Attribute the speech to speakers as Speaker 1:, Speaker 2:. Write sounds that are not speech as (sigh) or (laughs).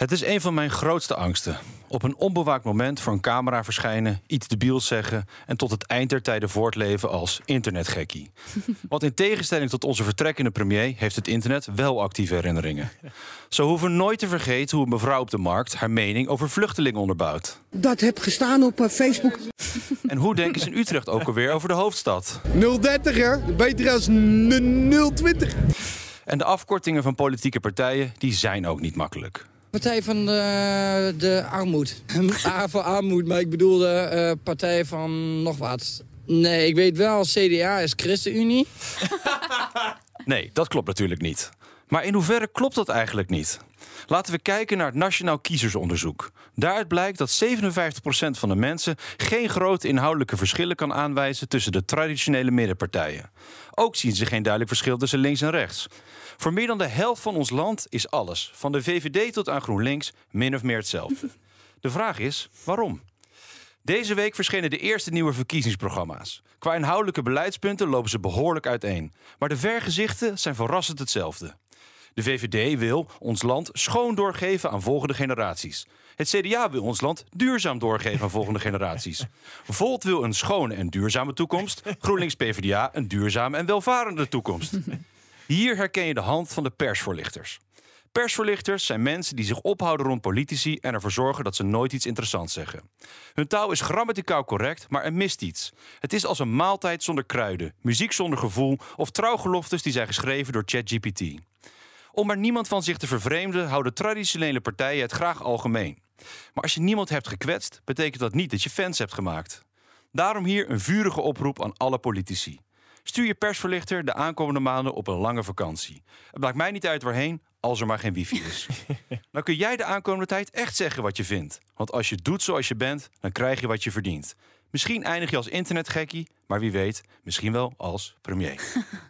Speaker 1: Het is een van mijn grootste angsten. Op een onbewaakt moment voor een camera verschijnen, iets debiels zeggen en tot het eind der tijden voortleven als internetgekkie. (laughs) Want in tegenstelling tot onze vertrekkende premier heeft het internet wel actieve herinneringen. Zo hoeven we nooit te vergeten hoe een mevrouw op de markt haar mening over vluchtelingen onderbouwt.
Speaker 2: Dat heb gestaan op eh, Facebook.
Speaker 1: En hoe denken ze in Utrecht ook alweer over de hoofdstad?
Speaker 3: 030 hè? Beter als 020.
Speaker 1: En de afkortingen van politieke partijen, die zijn ook niet makkelijk.
Speaker 4: Partij van de, de armoed. (laughs) A voor armoed, maar ik bedoel de eh, partij van nog wat. Nee, ik weet wel, CDA is ChristenUnie. (laughs)
Speaker 1: Nee, dat klopt natuurlijk niet. Maar in hoeverre klopt dat eigenlijk niet? Laten we kijken naar het Nationaal Kiezersonderzoek. Daaruit blijkt dat 57% van de mensen geen grote inhoudelijke verschillen kan aanwijzen tussen de traditionele middenpartijen. Ook zien ze geen duidelijk verschil tussen links en rechts. Voor meer dan de helft van ons land is alles, van de VVD tot aan GroenLinks, min of meer hetzelfde. De vraag is waarom? Deze week verschenen de eerste nieuwe verkiezingsprogramma's. Qua inhoudelijke beleidspunten lopen ze behoorlijk uiteen. Maar de vergezichten zijn verrassend hetzelfde. De VVD wil ons land schoon doorgeven aan volgende generaties. Het CDA wil ons land duurzaam doorgeven aan volgende generaties. Volt wil een schone en duurzame toekomst. GroenLinks PvdA een duurzame en welvarende toekomst. Hier herken je de hand van de persvoorlichters. Persvoorlichters zijn mensen die zich ophouden rond politici en ervoor zorgen dat ze nooit iets interessants zeggen. Hun taal is grammaticaal correct, maar er mist iets. Het is als een maaltijd zonder kruiden, muziek zonder gevoel of trouwgeloftes die zijn geschreven door ChatGPT. Om maar niemand van zich te vervreemden, houden traditionele partijen het graag algemeen. Maar als je niemand hebt gekwetst, betekent dat niet dat je fans hebt gemaakt. Daarom hier een vurige oproep aan alle politici. Stuur je persverlichter de aankomende maanden op een lange vakantie. Het maakt mij niet uit waarheen, als er maar geen wifi is. dan (laughs) kun jij de aankomende tijd echt zeggen wat je vindt. Want als je doet zoals je bent, dan krijg je wat je verdient. Misschien eindig je als internetgekkie, maar wie weet, misschien wel als premier. (laughs)